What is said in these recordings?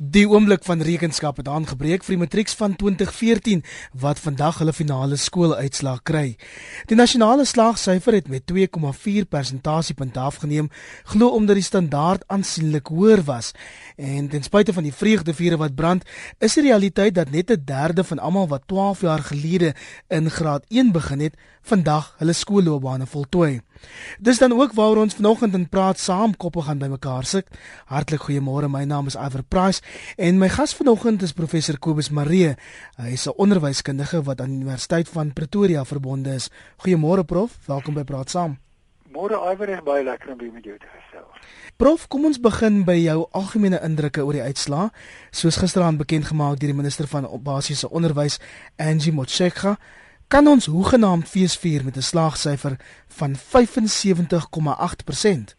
Die oomblik van rekenskap het aangebreek vir die matrieks van 2014 wat vandag hulle finale skooluitslag kry. Die nasionale slaagsyfer het met 2,4 persentasiepunte afgeneem, glo omdat die standaard aansienlik hoër was. En ten spyte van die vreugdevure wat brand, is die realiteit dat net 'n derde van almal wat 12 jaar gelede in graad 1 begin het, vandag hulle skoolloopbane voltooi. Dis dan ook waaroor ons vanoggend in praat saam koppe gaan bymekaar sit. Hartlik goeiemôre, my naam is Iver Price en my gas vanoggend is professor Kobus Maree. Hy is 'n onderwyskundige wat aan die Universiteit van Pretoria verbonde is. Goeiemôre prof, welkom by Praat Saam. Môre Iver is baie lekker om by met jou te gesels. Prof, kom ons begin by jou algemene indrukke oor die uitslae. Soos gisteraand bekend gemaak deur die minister van basiese onderwys, Angie Motshekga, kan ons hoegenaamd feesvier met 'n slaagsyfer van 75,8%.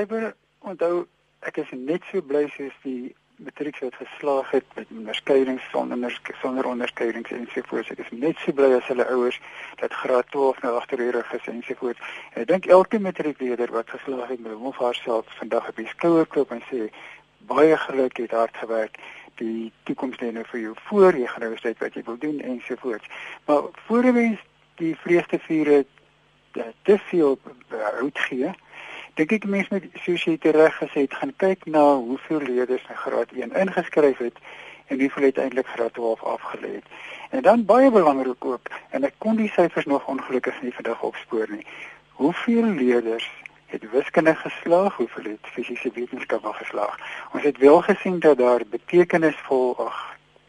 Iber, onthou, ek is net so bly soos die matriek wat geslaag het met onderskeidings sonder sonder onderskeidings en so voort. Ek is net so bly as hulle ouers dat graad 12 nou agterhoorig is en so voort. Ek dink elke matriekleerder wat geslaag het met hom of haarself vandag op die skouer klop en sê baie geluk het hard gewerk die toekoms lê nou vir jou voor jy gaan nou sê wat jy wil doen en so voort. Maar voor mens die vreugde vier het te veel hout gee. Dink ek mense met soos jy reg gesê het, gaan kyk na hoeveel leerders in graad 1 ingeskryf het en hoeveel uiteindelik graad 12 afgelê het. En dan baie belangrik ook, en ek kon die syfers nog ongelukkig nie vandag opspoor nie. Hoeveel leerders het wiskunde geslaag, hoeveel het fisiese wetenskappe geslaag. Ons het wel gesien dat daar betekenisvol, ag,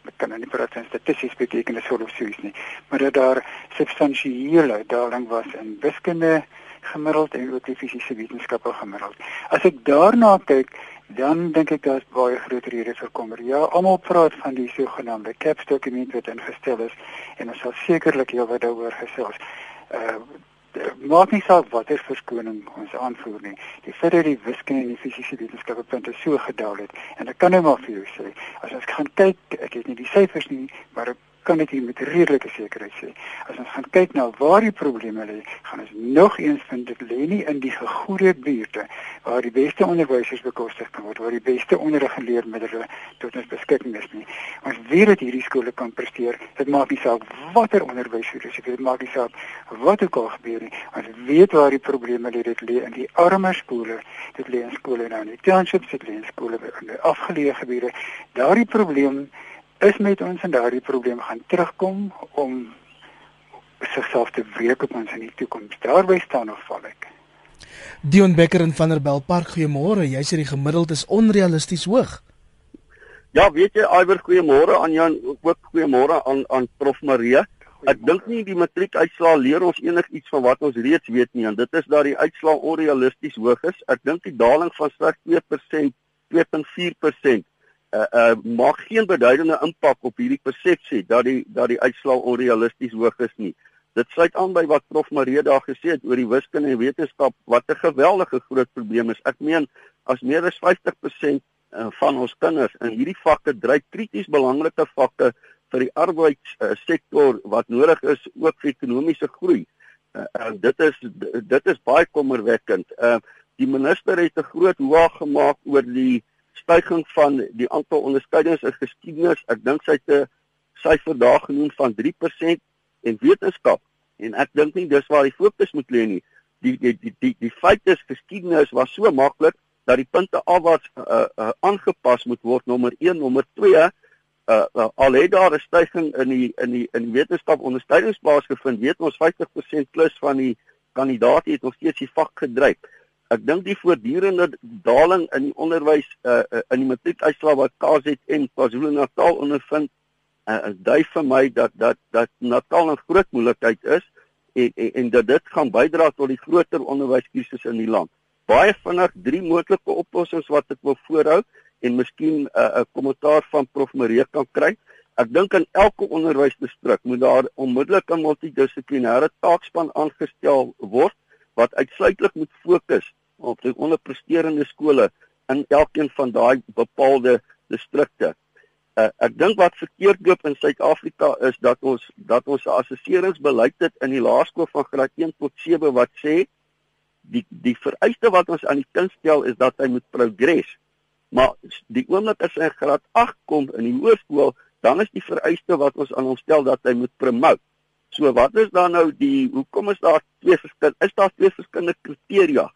ek kan nou nie praat van statisties betekenisvol of so iets nie, maar dat daar substansiële daling was in wiskunde gemiddeld en ook die fisiese wetenskappe gemiddeld. As ek daarna kyk, dan dink ek daar's baie groot redes vir kommer. Ja, almal praat van die sogenaamde CAPS dokument wat ingestel is en ons sal sekerlik heelwat daaroor gesels. Uh maak nie saak watter verskoning ons aanvoer nie. Die feit dat die wiskunde en die fisiese wetenskappe punte so gedaal het en ek kan nou maar vir jou sê, as ons kyk, ek het nie die syfers nie, maar ek kan dit hier met redelike sekerheid sê. As ons gaan kyk na waar die probleme lê, gaan ons nog eens vind dit lê nie in die gegoede buurte waar die beste onderwysers bekostig kan word, waar die beste onderrigleermiddels tot ons beskikking is nie. Ons weet dat hierdie skole kan presteer. Dit maak nie saak watter onderwys hier is, dit maak nie saak wat ook al gebeur nie. Ons weet waar die probleme lê, dit lê in die armer skole. Dit lê in skole nou in die townships, dit lê in skole in die afgeleë gebiede. Daardie probleem is met ons en daardie probleem gaan terugkom om sigself te wreek op ons in die toekoms. Daarby staan nog val ek. Dion Becker in Vanderbijl Park, goeiemôre. Jy sê die gemiddeld is onrealisties hoog. Ja, weet jy, Iwer, goeiemôre aan Jan, ook goeiemôre aan aan Prof Marie. Ek dink nie die matriekuitslae leer ons enigiets van wat ons reeds weet nie en dit is dat die uitslae onrealisties hoog is. Ek dink die daling van slegs 2%, 2.4% uh, uh maak geen beduidende impak op hierdie persepsie dat die dat die uitslae onrealisties hoog is nie. Dit sluit aan by wat Prof Marie daar gesê het oor die wiskunde en wetenskap wat 'n geweldige groot probleem is. Ek meen as meer as 50% uh, van ons kinders in hierdie vakke dryf krities belangrike vakke vir die arbeidssektor wat nodig is ook vir ekonomiese groei. Uh, uh, dit is dit is baie kommerwekkend. Uh die minister het 'n groot hoog gemaak oor die stygings van die aantal onderskeidings in geskiedenis. Ek dink sy het 'n syfer daar genoem van 3% en wetenskap en ek dink nie dis waar die fokus moet lê nie. Die die die die, die feit is geskiedenis was so maklik dat die punte afwaarts uh, uh, aangepas moet word nommer 1, nommer 2 uh, uh, al het daar 'n stygings in die in die in die wetenskap onderskeidingsbaas gevind, weet ons 50% plus van die kandidaate het nog steeds die vak gedryf ek dink die voortdurende daling in die onderwys uh, uh, in die matriekuitslae wat KZN KwaZulu-Natal ondervind uh, dui vir my dat dat dat Natal 'n groot moeilikheid is en, en en dat dit gaan bydra tot die groter onderwyskrisis in die land. Baie vinnig drie moontlike oplossings wat ek wil voorhou en miskien 'n uh, kommentaar van Prof Marie kan kry. Ek dink in elke onderwysdistrik moet daar onmiddellik 'n multidissiplinêre taakspan aangestel word wat uitsluitlik moet fokus op die onderpresterende skole in elkeen van daai bepaalde distrikte. Uh, ek dink wat verkeerd loop in Suid-Afrika is dat ons dat ons assesseringsbeleid het in die laerskool van graad 1 tot 7 wat sê die die vereiste wat ons aan die kind stel is dat hy moet progress. Maar die oomblik as hy in graad 8 kom in die hoërskool, dan is die vereiste wat ons aan hom stel dat hy moet promote. So wat is dan nou die hoekom is daar twee verskillende is daar twee verskillende kriteria?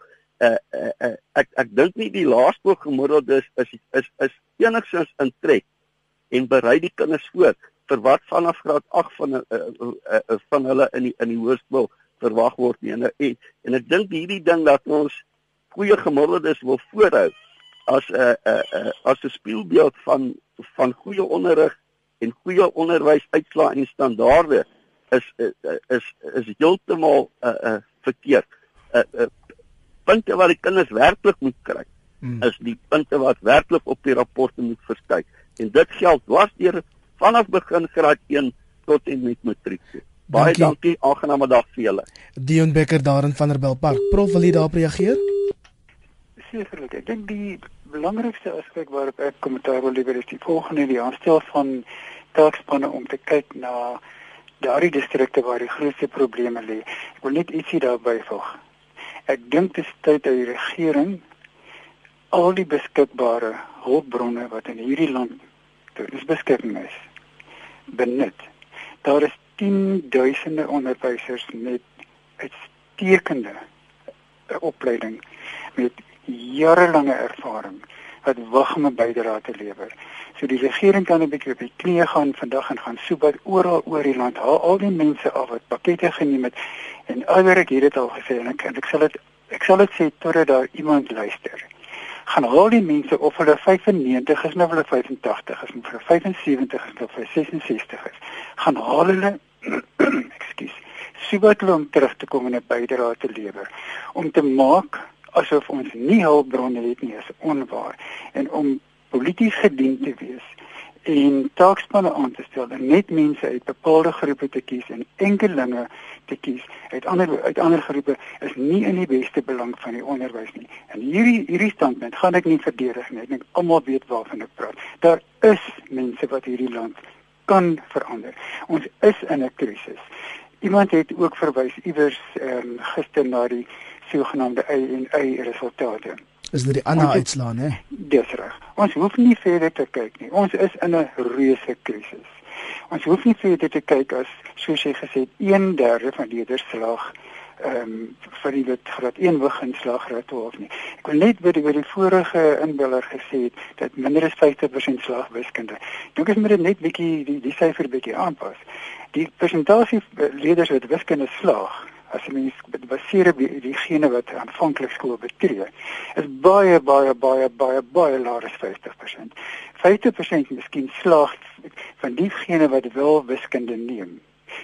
Uh, uh, uh ek ek dink nie die laerskool gemiddelde is is is, is enigstens in trek en berei die kinders voor vir wat vanaf graad 8 van uh, uh, uh, van hulle in die in die hoërskool verwag word nie. En en, en ek dink hierdie ding dat ons goeie gemiddeldes wil voorhou as 'n uh, uh, uh, as 'n spieelbeeld van van goeie onderrig en goeie onderwysuitslae en standaarde is is is, is heeltemal 'n uh, uh, verkeerd. uh, uh, punte wat die kinders werklik moet kry hmm. is die punte wat werklik op die rapporte moet verskyn. En dit geld dwarsdeur vanaf begin graad 1 tot en met matriek. Baie dankie, dankie aangename dag vir julle. Dion Becker daar in Vanderbijlpark. Prof, wil jy daarop reageer? Sekerlik. Ek dink die belangrikste aspek waarop ek kommentaar wil lewer is die volgende: die aanstel van taakspanne om te kyk na daardie distrikte waar die grootste probleme lê. Ek wil net ietsie daarby voeg. Ek dink dit is tyd dat die regering al die beskikbare hulpbronne wat in hierdie land tot ons beskikking is benut. Daar is 10 duisende onderwysers met uitstekende opleiding met jarelange ervaring wat wag om 'n bydrae te lewer. So die regering kan 'n bietjie op die knieë gaan vandag en gaan soek wat oral oor die land haal al die mense af wat pakkette geneem het en alweer ek het dit al gesê en ek ek sal dit ek sal dit sê totdat daar iemand luister. Gaan haal die mense of hulle 95 is of hulle 85 is of hulle 75 is of hulle 66 is. Gaan haal hulle ekskuus. Wat hulle om terug te kom en 'n bydrae te lewer om te maak asof ons nie hulpbronne het nie is onwaar en om polities gedien te wees en taakspanne aan te stel en net mense uit bepaalde groepe te kies en enkelinge te kies uit ander uit ander groepe is nie in die beste belang van die onderwys nie. En hierdie hierdie standpunt gaan ek nie verdedig nie. Ek dink almal weet waarvan ek praat. Daar is mense wat hierdie land kan verander. Ons is in 'n krisis. Iemand het ook verwys iewers ehm um, gister na die sogenaamde Y resultate. Is dit die ander uitslaan hè? Dis reg. Ons hoef nie verder te kyk nie. Ons is in 'n reuse krisis. Ons hoef nie verder te kyk as soos jy gesê het 1/3 van die leerderslag ehm um, vir die wat graad 1 begin slaggraad 12 nie. Ek wil net by die, by die vorige inbeller gesê het dat minder as 50% slag wiskunde. Dink ek moet dit net bietjie die die syfer bietjie aanpas. Die persentasie leerders wat wiskunde slaag as mens baseer op die, diegene wat aanvanklik skool betree, is baie baie baie baie baie laer as 50%. 50% miskien slaag van diegene wat wel wiskunde neem.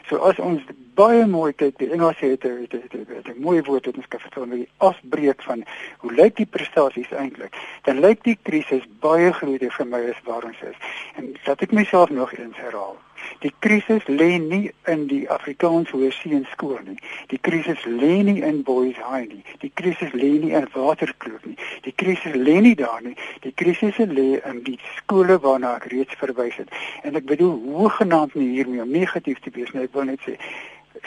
So as ons baie mooi kyk, die Engels het het het, het, het 'n mooi woord wat ons kan vertel met die afbreek van hoe lyk die prestasies eintlik? Dan lyk die krisis baie groter vir my as waar ons is. En laat ek myself nog eens herhaal. Die krisis lê nie in die Afrikaans Hoërseun skool nie. Die krisis lê nie in Boys High nie. Die krisis lê nie in Waterkloof nie. Die krisis lê nie daar nie. Die krisis lê in die skole waarna ek reeds verwys het. En ek bedoel hoegenaamd nie hiermee om negatief te wees nie. Ek wil net sê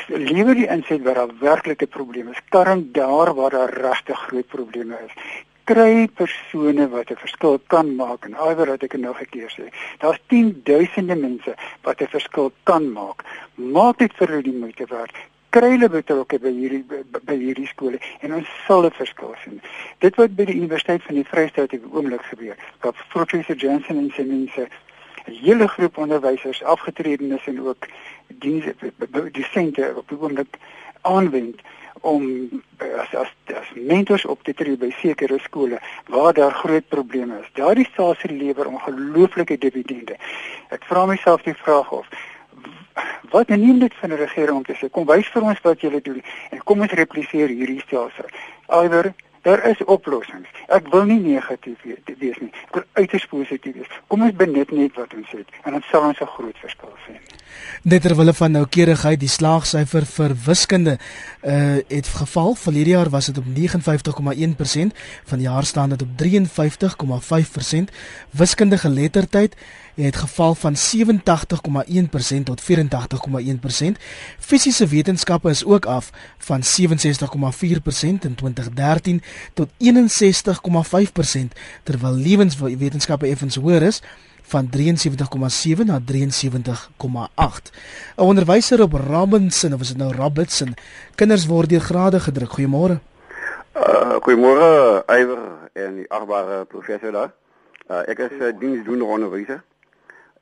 liewer die inset waar daar werklike probleme is, karm daar waar daar regtig groot probleme is kry persone wat 'n verskil kan maak en alhoewel wat ek nou gekeer sê, daar's 10 duisende mense wat 'n verskil kan maak. Maak dit vir hulle die moeite werd. Kry hulle betrokke by hierdie by hierdie skole en ons sal 'n verskil sien. Dit wat by die Universiteit van die Vrystaat op die oomblik gebeur, dat professor Johnson en sy mense 'n hele groep onderwysers afgetredenes en ook dienste disente op die oomblik aanwend om as as as mentors op te tree by sekere skole waar daar groot probleme is. Daardie stasie lewer ongelooflike dividende. Ek vra myself die vraag of wat neem dit van 'n regering om te sê kom wys vir ons wat julle doen en kom ons repliseer hierdie stelsel. Alhoewel daar is oplossings. Ek wil nie negatief wees nie. Ek wil uiters positief wees. Kom ons benut net wat ons het en dit sal ons 'n groot verskil sien. Net terwyl van noukeurigheid die slaagsyfer vir wiskunde uh het geval. Verlede jaar was dit op 59,1%, vanjaar staan dit op 53,5%. Wiskundige geletterdheid het geval van 87,1% tot 84,1%. Fisiese wetenskappe is ook af van 67,4% in 2013 tot 61,5% terwyl lewenswetenskappe effens hoër is van 73,7 na 73,8. 'n Onderwyser op Robinson, of is dit nou Robertson, kinders word deur grade gedruk. Goeiemôre. Uh goeiemôre Iwer en die agbare professor daar. Uh ek is uh, diensdoende onderwyser.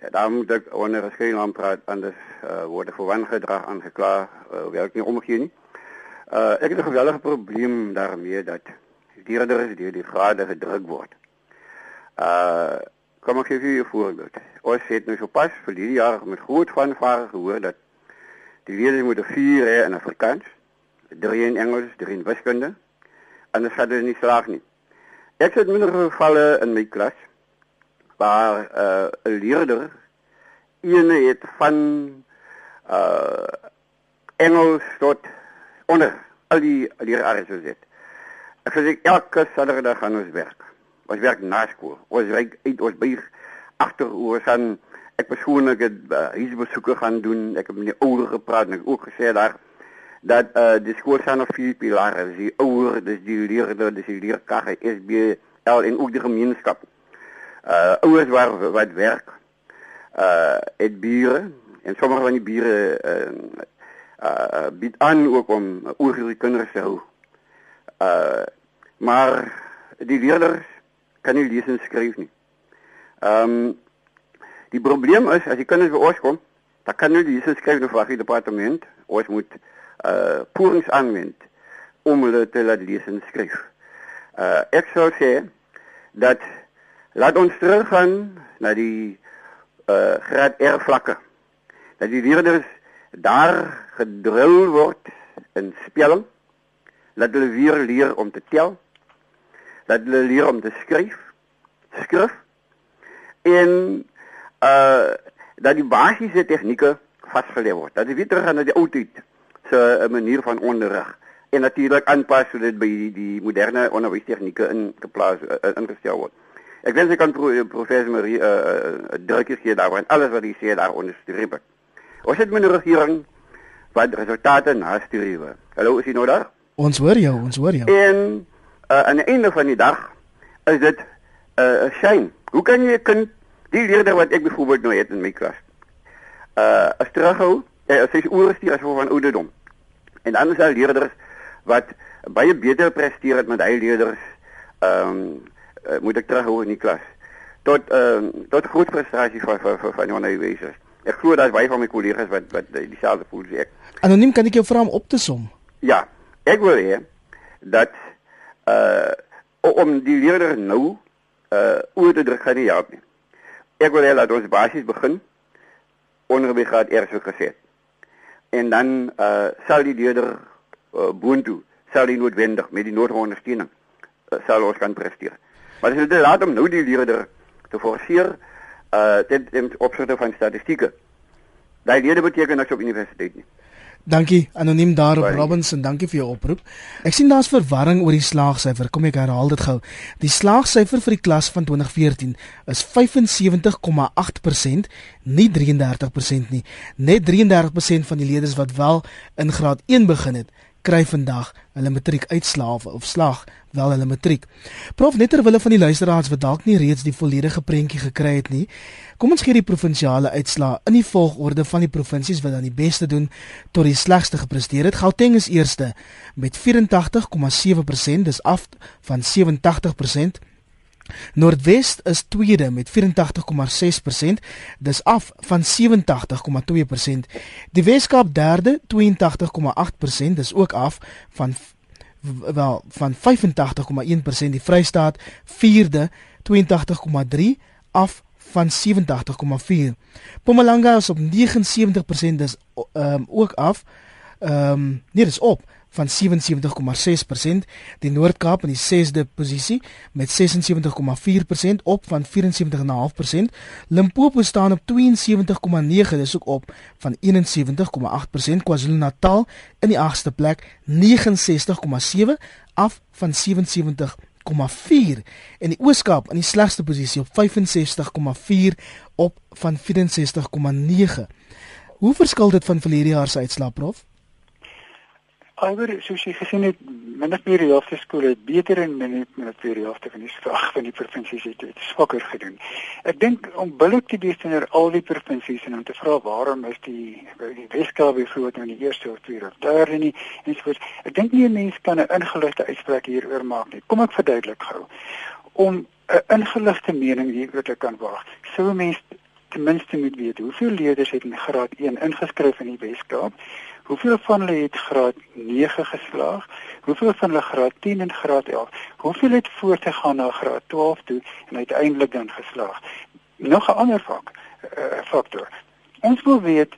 Ja, daar moet ek onder geskei aan praat anders uh word ek verwan gedrag aangekla, uh, werk nie omgee nie. Uh ek het 'n geweldige probleem daarmee dat dierders deur die grade gedruk word. Uh Kom ek gee vir u voorbeeld. Ons het nou so pas hierdie jaar met groot vanvare gehoor dat die leerders moet 4 hê in Afrikaans, 3 in Engels, 3 in wiskunde. Anders gaan hulle nie slaag nie. Ek het minder gevalle in my klas waar uh, 'n leerder ene het van uh Engels tot onder al die leerders het. Ek sê elke Saterdag gaan ons werk ons werk na skool. Ons werk uit ons by agter oor san ek persoonlik het uh, huisbesoeke gaan doen. Ek het met die ouers gepraat en ek ook gesê daar dat uh, die skool se nog vier pilare, die ouers, dis die leerders, dis die leerkrappe, SB, al en ook die gemeenskap. Uh ouers waar wat werk. Uh het bure en sommige van die bure uh uh bied aan ook om oor die kinders te hou. Uh maar die leerders kan nie lees en skryf nie. Ehm um, die probleem is as die kinders by ons kom, dan kan hulle lees en skryf nog vir die departement. Ons moet uh poorings aanwend om hulle te laat lees en skryf. Uh ek sou sê dat laat ons teruggaan na die uh graad R vlakke. Dat die leerders daar gedrul word in spelling. Laat hulle weer leer om te tel dat hulle leer om te skryf, skrif en uh dat die basiese tegnieke vasgelê word. Dat jy weer terug gaan na die ou tyd se 'n manier van onderrig en natuurlik aanpas sodat by die, die moderne onderwystegnieke in geplaas uh, ingestel word. Ek wens ek kan pro, professor Marie 'n uh, uh, drukkie gee daaroor en alles wat hy sê daar onderstreep. Ons het met die regering wat resultate nastreef. Hallo, is jy nou daar? Ons hoor jou, ons hoor jou. En uh, aan die einde van die dag is dit 'n uh, shame. Hoe kan jy 'n kind die leerder wat ek byvoorbeeld nou het in my klas uh as terughou, uh, as hy oor stuur as van ouderdom. En dan is daar leerders wat baie beter presteer het met hy leerders ehm um, uh, moet ek terughou in die klas. Tot ehm uh, tot groot frustrasie van van van, van die onderwysers. Ek glo dat baie van my kollegas wat wat dieselfde voel as ek. Anoniem kan ek jou vra om op te som. Ja, ek wil hê dat uh om die leerder nou uh oor te druk gaan nie help nie. Ek wil hê dat ons basies begin onder by graad eers so gesê. En dan uh sal die leerder uh, boontoe sal die noodwendig met die nodige ondersteuning uh, sal ons kan presteer. Maar as jy dit laat om nou die leerder te forceer uh dit in opsigte van statistieke. Daai leerder beteken niks op universiteit nie. Dankie anoniem daar op Robinson, dankie vir jou oproep. Ek sien daar's verwarring oor die slaagsyfer. Kom ek herhaal dit gou. Die slaagsyfer vir die klas van 2014 is 75,8%, nie 33% nie. Net 33% van die leerders wat wel in graad 1 begin het, kry vandag hulle matriek uitslaaf of slag wel hulle matriek. Prof net terwyl van die luisteraars wat dalk nie reeds die volledige prentjie gekry het nie, kom ons gee die provinsiale uitslae in die volgorde van die provinsies wat dan die beste doen tot die slegste gepresteer het. Gauteng is eerste met 84,7%, dis af van 87%. Noordwes is tweede met 84,6%, dis af van 87,2%. Die Weskaap derde 82,8%, dis ook af van wel van 85,1%. Die Vrystaat vierde 82,3 af van 87,4. Mpumalanga is op 79%, dis um, ook af. Ehm um, nee, dis op van 77,6%, die Noord-Kaap in die 6de posisie met 76,4% op van 74,5%, Limpopo staan op 72,9, dis ook op van 71,8%, KwaZulu-Natal in die 8ste plek 69,7 af van 65,4 en die Ooskaap in die slegste posisie op 65,4 op van 64,9. Hoe verskil dit van verlede jaar se uitslae prof? Alhoewel soos jy gesien het, minder helfte skole het beter en minder helfte van die vraag van die provinsies het, het swakker gedoen. Ek dink om billik te teenoor al die provinsies en om te vra waarom is die die Weskaap groot nou die eerste of tweede of derde nie en so voort. Ek dink nie 'n mens kan 'n ingeligte uitspraak hieroor maak nie. Kom ek verduidelik gou. Om 'n ingeligte mening hieroor te kan waag, sou 'n mens ten minste moet weet hoeveel leerders het in graad 1 ingeskryf in die Weskaap Hoeveel van hulle het graad 9 geslaag? Hoeveel van hulle graad 10 en graad 11? Hoeveel het voortgegaan na graad 12 toe en uiteindelik dan geslaag? Nog 'n ander vak, uh, faktor. Ons wil weet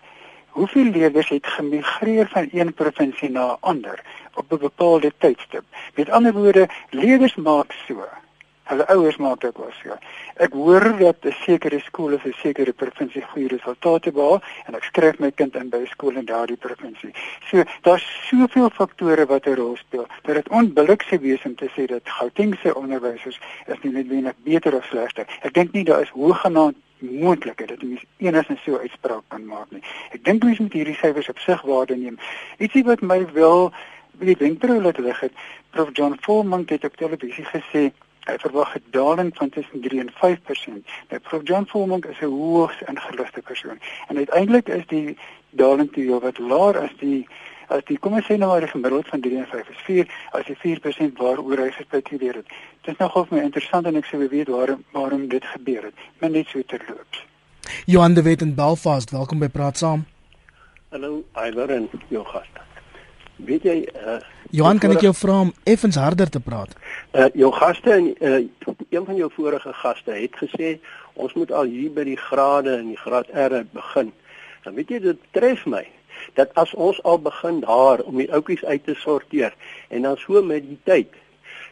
hoeveel leerders het gemigreer van een provinsie na 'n ander op 'n bepaalde tydstip. Met ander woorde, leerders maak so Hulle ouers maak dit was ja. Ek hoor dat 'n sekere skool of 'n sekere provinsie goeie resultate behaal en ek skryf my kind in by skool in daardie provinsie. So daar's soveel faktore wat 'n rol speel dit onbillik sou wees om te sê dat Gauteng se onderwysers is nie noodwendig beter of slegter. Ek dink nie daar is hoëgenaamd moontlik dat mens enigsins so uitspraak kan maak nie. Ek dink mens moet hierdie syfers op sig waarde neem. Ietsie wat my wel wie die wenkbrauw laat lig het, Prof John Foreman het op televisie gesê Hy verwag 'n daling van tussen 3 en 5%. Nou Prof John Foreman is 'n hoogs ingeligte persoon en uiteindelik is die daling te heel wat laer as die as die kom ons sê nou maar die gemiddeld van 3 en 5 is 4 as die 4% waaroor hy gespekuleer het. Dit is nogal vir my interessant en ek sou weet waarom waarom dit gebeur het. Maar net so terloops. Johan de Wet in Belfast, welkom by Praat Saam. Hallo, Iver en jou gaste. Weet jy uh Johan, kan ek jou vra om effens harder te praat? Uh jou gaste en uh een van jou vorige gaste het gesê ons moet al hier by die grade en die graad R begin. Dan weet jy dit tref my dat as ons al begin daar om die ouppies uit te sorteer en dan so met die tyd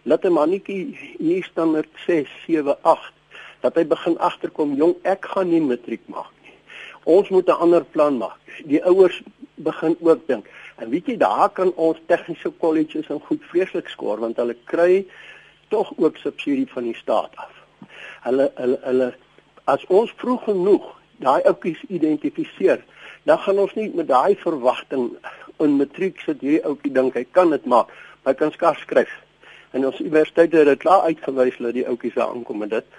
laat 'n mannetjie hier staan met 6, 7, 8 dat hy begin agterkom jong ek gaan nie matriek maak nie. Ons moet 'n ander plan maak. Die ouers begin ook dink En weet jy daar kan ons tegniese kolleges en goed vreeslik skoor want hulle kry tog ook subsidie van die staat af. Hulle hulle hulle as ons vroeg genoeg daai ouppies identifiseer, dan gaan ons nie met daai verwagting in matriek sit hierdie ouetjie dink hy kan dit maak, maar hy kan skars skryf. En ons universiteite het dit klaar uitgewys dat die ouetjies daar aankom met dit.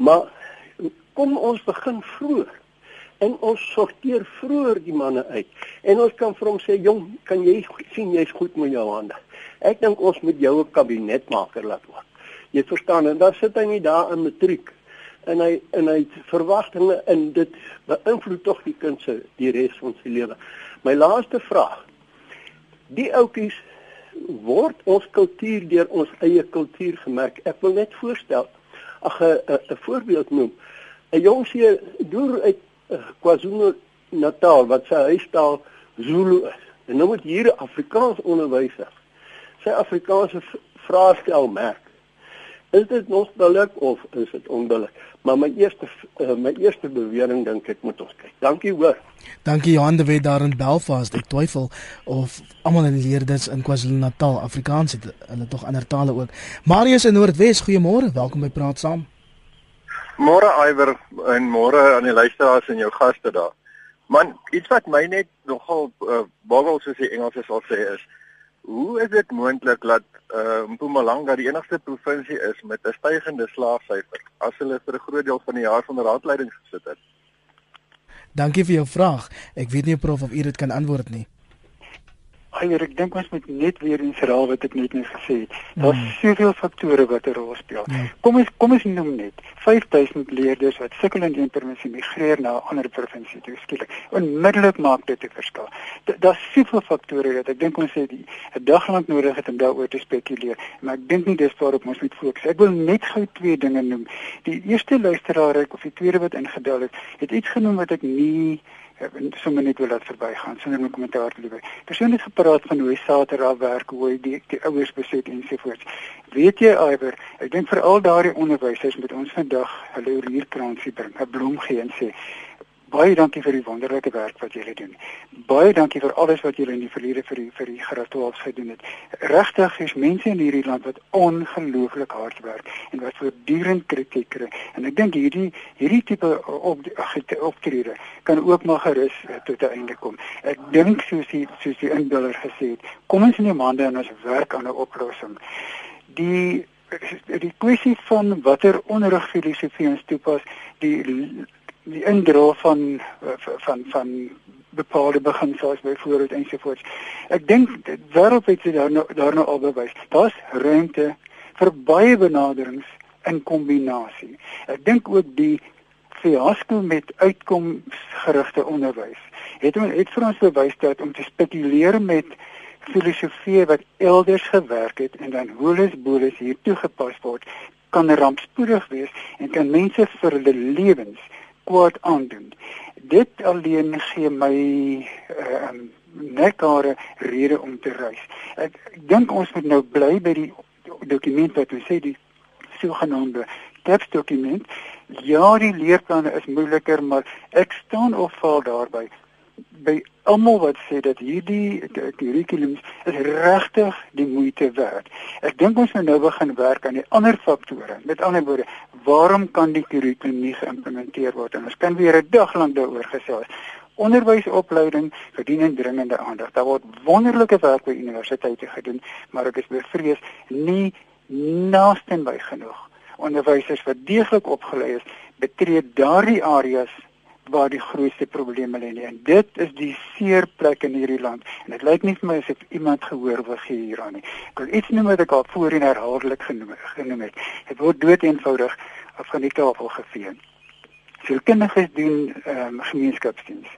Maar kom ons begin vroeg en ons sorteer vroeër die manne uit. En ons kan vir hom sê jong kan jy sien jy's goed met jou hande? Ek dink ons moet jou 'n kabinetmaker laat word jy verstaan en dan sit hy nie daar in matriek. En hy en hy verwagtinge in dit beïnvloed tog die kind se die res van sy lewe my laaste vraag. Die ouetjies word ons kultuur deur ons eie kultuur gemerk. Ek wil net voorstel ag 'n voorbeeld noem. 'n jong se deur uit KwaZulu-Natal wat sy huistaal Zulu is. En nou moet hier 'n Afrikaans onderwyser sy Afrikaanse vraestel merk. Is dit nog billik of is dit onbillik? Maar my eerste uh, my eerste bewering dink ek moet ons kyk. Dankie hoor. Dankie Johan de Wet daar in Belfast. Ek twyfel of almal in leerders in KwaZulu-Natal Afrikaans het. Hulle tog ander tale ook. Marius in Noordwes, goeiemôre. Welkom by Praat Saam. Môre Iwer en môre aan die luisteraars en jou gaste daar. Man, iets wat my net nogal uh, boggel soos die Engelse sal sê is, hoe is dit moontlik dat uh, Mpumalanga die enigste provinsie is met 'n stygende slaagsyfer as hulle vir 'n groot deel van die jaar van raadleiding gesit het? Dankie vir jou vraag. Ek weet nie prof of u dit kan antwoord nie. Eier, ek dink ons moet net weer eens herhaal wat ek net net gesê het. Daar's mm. soveel faktore wat 'n rol speel. Mm. Kom ons kom ons noem net 5000 leerders wat sukkel in een provinsie migreer na 'n ander provinsie toe skielik. Onmiddellik maak dit 'n verskil. Daar's soveel faktore dat ek dink ons het 'n dag lank nodig het om daaroor te spekuleer. Maar ek dink nie dis waarop ons moet fokus. Ek wil net gou twee dinge noem. Die eerste luisteraar of die tweede wat ingedeel het, het iets genoem wat ek nie sommer net wil laat verbygaan sonder 'n kommentaar te lewer. Persoon het gepraat van hoe Saterdag werk, hoe die, die ouers besit en so voort. Weet jy Iwer, ek dink vir al daardie onderwysers moet ons vandag hulle hierkransie bring, 'n bloem gee en sê Baie dankie vir die wonderlike werk wat julle doen. Baie dankie vir alles wat julle in die verlede vir die vir die 12 gedoen het. Regtig is mense in hierdie land wat ongelooflik hard werk en wat voortdurend kritiek kry. En ek dink hierdie hierdie tipe op optrede kan ook maar gerus uh, tot 'n einde kom. Ek dink soos die soos die inbeller gesê het, kom ons neem hande en ons werk aan 'n oplossing. Die die kwessie van watter onderrigfilosofie ons toepas, die die indra van van van bepaalde beginsels byvoorbeeld ensovoorts. Ek dink wêreldwyd is daar nou daar nou al bewys. Daar's ruimte vir baie benaderings in kombinasie. Ek dink ook die fiasco met uitkomsgerigte onderwys het ons het vir ons bewys dat om te spekuleer met filosofie wat elders gewerk het en dan holus bolus hier toegepas word kan rampspoedig wees en kan mense vir hulle lewens kwaad aandoen. Dit alleen gee my ehm uh, nekhare rede om te reis. Ek, ek dink ons moet nou bly by die dokument wat ons sê die sogenaamde TEPS dokument. Ja, die leerplanne is moeiliker, maar ek staan of val daarby by almal wat sê dat hierdie kurrikulums is regtig die moeite werd. Ek dink ons moet nou begin werk aan die ander faktore. Met ander woorde, waarom kan die kurrikulum nie geïmplementeer word? En ons kan weer 'n dag lank daaroor gesels. Onderwysopleiding verdien dringende aandag. Daar word wonderlike werk by universiteite gedoen, maar ek is bevrees nie naaste by genoeg. Onderwysers wat deeglik opgelei is, betree daardie areas waar die grootste probleme lê. En dit is die seer plek in hierdie land. En dit lyk nie vir my asof iemand gehoor wil gee hieraan nie. Ek wil iets noem wat ek al voorheen herhaaldelik genoem, genoem het. Dit word dood eenvoudig af van die tafel gevee. Sielkundiges doen ehm um, gemeenskapsdiens.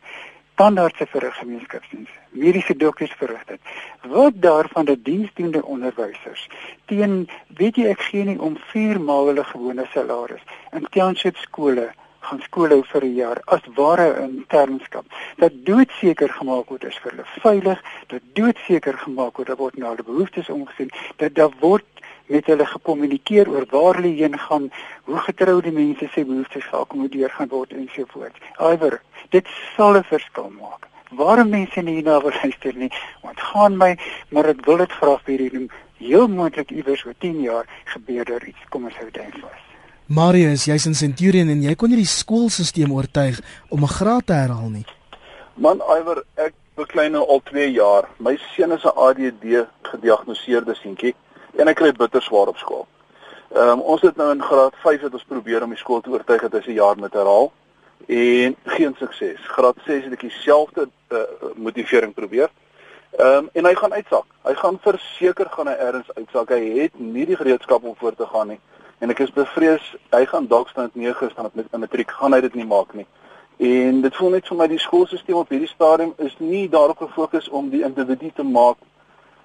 Standaardse vir 'n gemeenskapsdiens. Mediese dokters verrig dit. Wat daarvan dat diensdoende onderwysers teen weet jy ek gee nie om 4 maal hulle gewone salaris in township skole gaan skool hou vir 'n jaar as ware in termskap. Dat doodseker gemaak word is vir hulle veilig, dat doodseker gemaak word dat word na hulle behoeftes omgesien, dat daar word met hulle gekommunikeer oor waar hulle heen gaan, hoe getroude mense se behoeftes geakkommodeer gaan word en so voort. Iwer, dit sal 'n verskil maak. Waarom mense nie hierna wil luister nie, want gaan my, maar ek wil dit graag vir julle noem. Heel moontlik iewers oor 10 jaar gebeur daar iets. Kom ons hou dit vas. Marius, jy's in Centurion en jy kon nie die skoolstelsel oortuig om 'n graad te herhaal nie. Man, Iwer, ek beklei nou al 2 jaar. My seun is 'n ADD gediagnoseerde seentjie en hy kry bitter swaar op skool. Ehm um, ons het nou in graad 5 het ons probeer om die skool te oortuig dat hy se jaar moet herhaal en geen sukses. Graad 6 het ek dieselfde uh, motivering probeer. Ehm um, en hy gaan uitsak. Hy gaan verseker gaan hy ergens uitsak. Hy het nie die gereedskap om voort te gaan nie en ek is bevrees hy gaan dalk staan met 9 staan met 'n matriek gaan hy dit nie maak nie. En dit voel net vir my die skoolstelsel op hierdie stadium is nie daarop gefokus om die individu te maak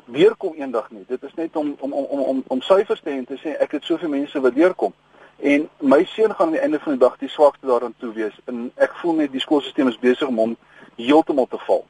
deurkom eendag nie. Dit is net om om om om om syfers te hê en te sê ek het soveel mense wat deurkom. En my seun gaan aan die einde van die dag die swakste daarin toe wees. En ek voel net die skoolstelsel is besig om hom heeltemal te val.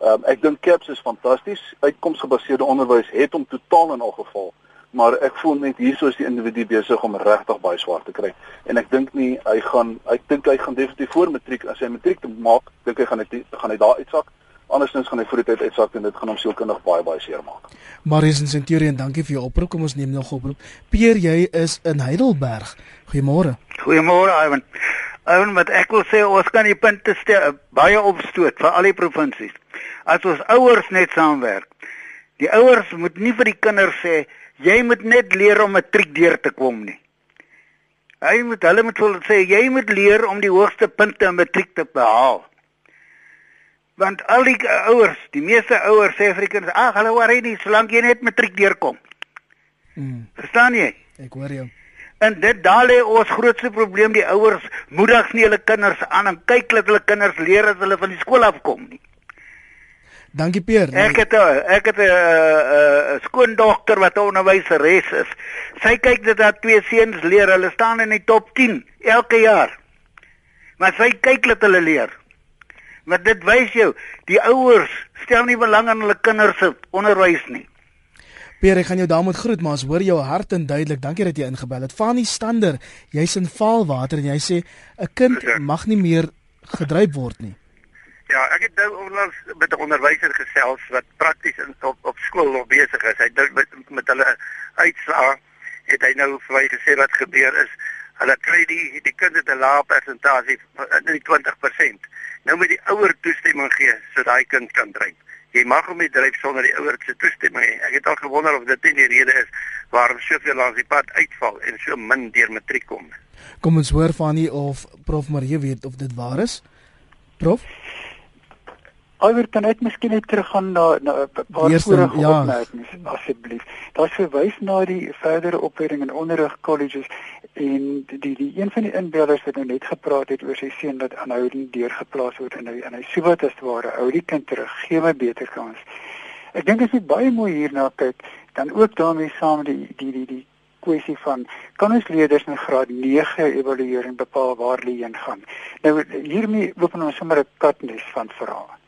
Ehm um, ek dink CAPS is fantasties. Uitkomsgebaseerde onderwys het hom totaal in ongeval maar ek voel net hierso is die individu besig om regtig baie swaar te kry. En ek dink nie hy gaan ek dink hy gaan definitief voor matriek as hy matriek te maak dink hy gaan hy gaan hy daar uitsak. Andersins gaan hy voor die tyd uitsak en dit gaan hom sielkundig baie baie seer maak. Marius en Centurion dankie vir jou oproep. Kom ons neem nog oproep. Peer jy is in Heidelberg. Goeiemôre. Goeiemôre Ivan. Ivan wat ek wil sê ons kan die punte stel baie opstoot vir al die provinsies. As ons ouers net saamwerk die ouers moet nie vir die kinders sê jy moet net leer om 'n matriek deur te kom nie. Hy moet hulle moet wil sê jy moet leer om die hoogste punte in matriek te behaal. Want al die ouers, die meeste ouers sê vir die kinders, "Ag, hulle worry nie solank jy net matriek deurkom." Mm. Verstaan jy? Ek hoor jou. En dit daar lê ons grootste probleem, die ouers moedig nie hulle kinders aan en kyk dat hulle kinders leer as hulle van die skool afkom nie. Dankie Peer. Ek het a, ek het 'n 'n skoondogter wat 'n onderwyseres is. Sy kyk dat haar twee seuns leer. Hulle staan in die top 10 elke jaar. Maar sy kyk dat hulle leer. Maar dit wys jou, die ouers stel nie belang aan hulle kinders se onderwys nie. Peer, ek gaan jou daarmee groet, maar ons hoor jou hart en duidelik. Dankie dat jy ingebel het. Fanie Stander, jy's in Vaalwater en jy sê 'n kind mag nie meer gedryf word nie. Ja, ek het nou onlangs met 'n onderwyser gesels wat prakties in op, op skool nog besig is. Hy dink met, met hulle uitslaa het hy nou vir my gesê wat gebeur is. Hulle kry die die kinders 'n lae persentasie in die 20%. Nou moet die ouer toestemming gee sodat daai kind kan dryf. Jy mag hom nie dryf sonder die ouer se toestemming nie. Ek het al gewonder of dit nie die rede is waarom soveel langs die pad uitval en so min deur matriek kom. Kom ons hoor van nie of Prof Marie weet of dit waar is. Prof Alhoewel kan ek miskien net teruggaan na na 'n paar vorige ja. opmerkings asseblief. Daar's verwys na die verdere opleiding in onderrig colleges en die die een van die inbeelders wat nou net gepraat het oor sy seun wat aanhoudend deurgeplaas word en hy en hy sê wat as ware ou die kind terug gee my beter kans. Ek dink as jy baie mooi hierna kyk, dan ook daarmee saam die die die die kwessie van kan ons leerders in graad 9 evaluering bepaal waar hulle heen gaan. Nou hiermee open ons sommer 'n katnis van verhale.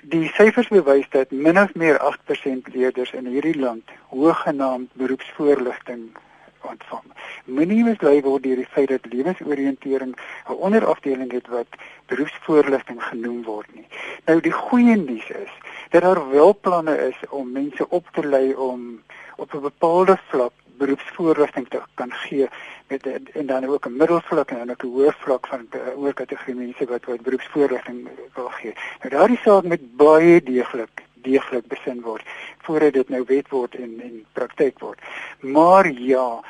Die syfers bewys dat min of meer 8% leerders in hierdie land hoëgenaamd beroepsvoorligting ontvang. Moenie mislei word deur die feit dat lewensoriëntering 'n onderafdeling het wat beroepsvoorligting genoem word nie. Nou die goeie nuus is dat daar wel planne is om mense op te lei om op 'n bepaalde vlak beroepsvoorligting te kan gee met en dan ook 'n middelvlak en dan ook 'n hoë vlak van eh, oor kategorie mense wat wat beroepsvoorligting wil gee. Nou daardie saak met baie deeglik deeglik besin word voordat dit nou wet word en en praktyk word. Maar ja,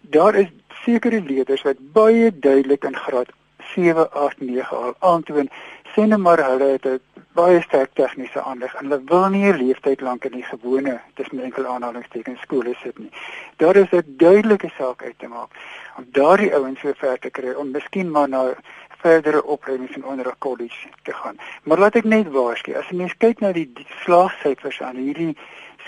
daar is sekere leerders wat baie duidelik in graad 7, 8, 9 al aantoon sien nou maar hulle het 'n baie sterk tegniese aanleg en hulle wil nie 'n leeftyd lank in die gewone tussen enkel aanhalingstekens skole sit nie. Daar is 'n duidelike saak uit te maak om daardie ouens so ver te kry om miskien maar na verdere opleidings in onder 'n college te gaan. Maar laat ek net waarsku, as jy mens kyk na die slaagsyfers aan hierdie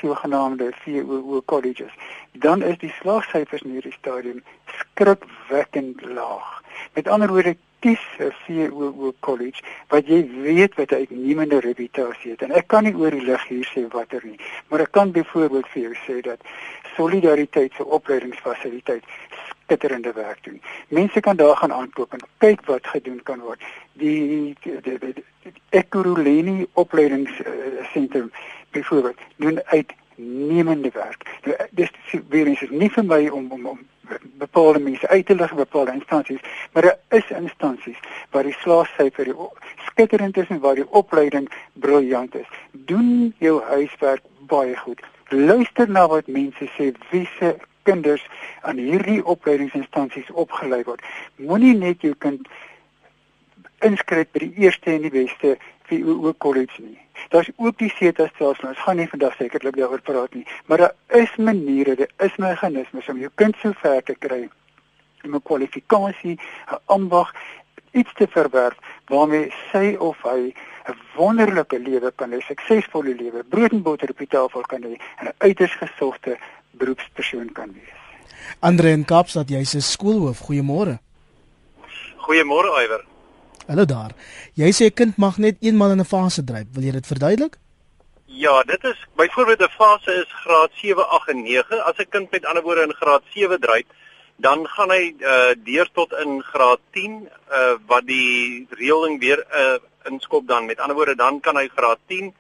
sogenaamde VOO colleges, dan is die slaagsyfers in hierdie stadium skrikwekkend laag. Met ander woorde, kies 'n VOO college wat jy weet wat 'n uitnemende reputasie het. En ek kan nie oor die lig hier sê watter nie, maar ek kan byvoorbeeld vir jou sê dat solidariteit se opleidingsfasiliteit skitterende werk doen. Mense kan daar gaan aankoop en kyk wat gedoen kan word. Die die, die, die, Ekurhuleni opleidingsentrum byvoorbeeld doen uitnemende werk. Nou, dis weer eens nie vir my om om om bepaalde mense uit te lig bepaalde instansies, maar daar is instansies waar die slaagsyfer skitterend is en waar die opleiding briljant is. Doen jou huiswerk baie goed. Luister na wat mense sê, wie se kinders aan hierdie opleidingsinstansies opgelei word. Moenie net jou kind inskryf by die eerste en die beste vir ook college nie. Daar's ook die SETA stelsel. Ons gaan nie vandag sekerlik daaroor praat nie, maar daar is maniere, daar is meganismes om jou kind so ver te kry om 'n kwalifikasie, 'n ambag iets te verwerf waarmee sy of hy 'n wonderlike lewe kan hê, 'n suksesvolle lewe, brood en botter op die tafel kan hê en 'n uiters gesogte beroepspersoon kan wees. Andre en Kaapstad, jy's 'n skoolhoof. Goeiemôre. Goeiemôre, Iwer. Hallo daar. Jy sê 'n kind mag net eenmal in 'n fase dryf. Wil jy dit verduidelik? Ja, dit is byvoorbeeld 'n fase is graad 7, 8 en 9. As 'n kind met ander woorde in graad 7 dryf, dan gaan hy uh deur tot in graad 10 uh wat die reëling weer uh inskop dan. Met ander woorde, dan kan hy graad 10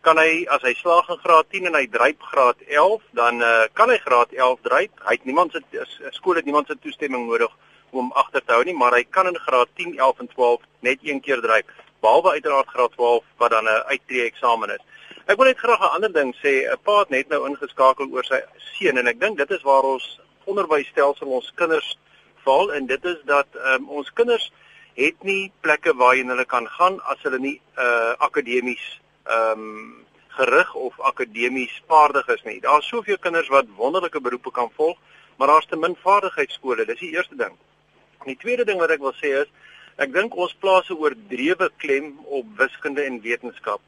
kan hy as hy slaag in graad 10 en hy dryf graad 11, dan uh kan hy graad 11 dryf. Hy het niemand se skool het niemand se toestemming nodig om agter te hou nie, maar hy kan in graad 10, 11 en 12 net een keer dryf, behalwe uiteraard graad 12 wat dan 'n uittreë eksamen is. Ek wil net graag 'n ander ding sê. 'n Pa het net nou ingeskakel oor sy seun en ek dink dit is waar ons onderwysstelsel ons kinders val en dit is dat um, ons kinders het nie plekke waarheen hulle kan gaan as hulle nie uh akademies ehm um, gerig of akademies vaardig is nie. Daar's soveel kinders wat wonderlike beroepe kan volg, maar daar's te min vaardigheidsskole. Dis die eerste ding. Die tweede ding wat ek wil sê is ek dink ons plaas 'n oordrewe klem op wiskunde en wetenskap.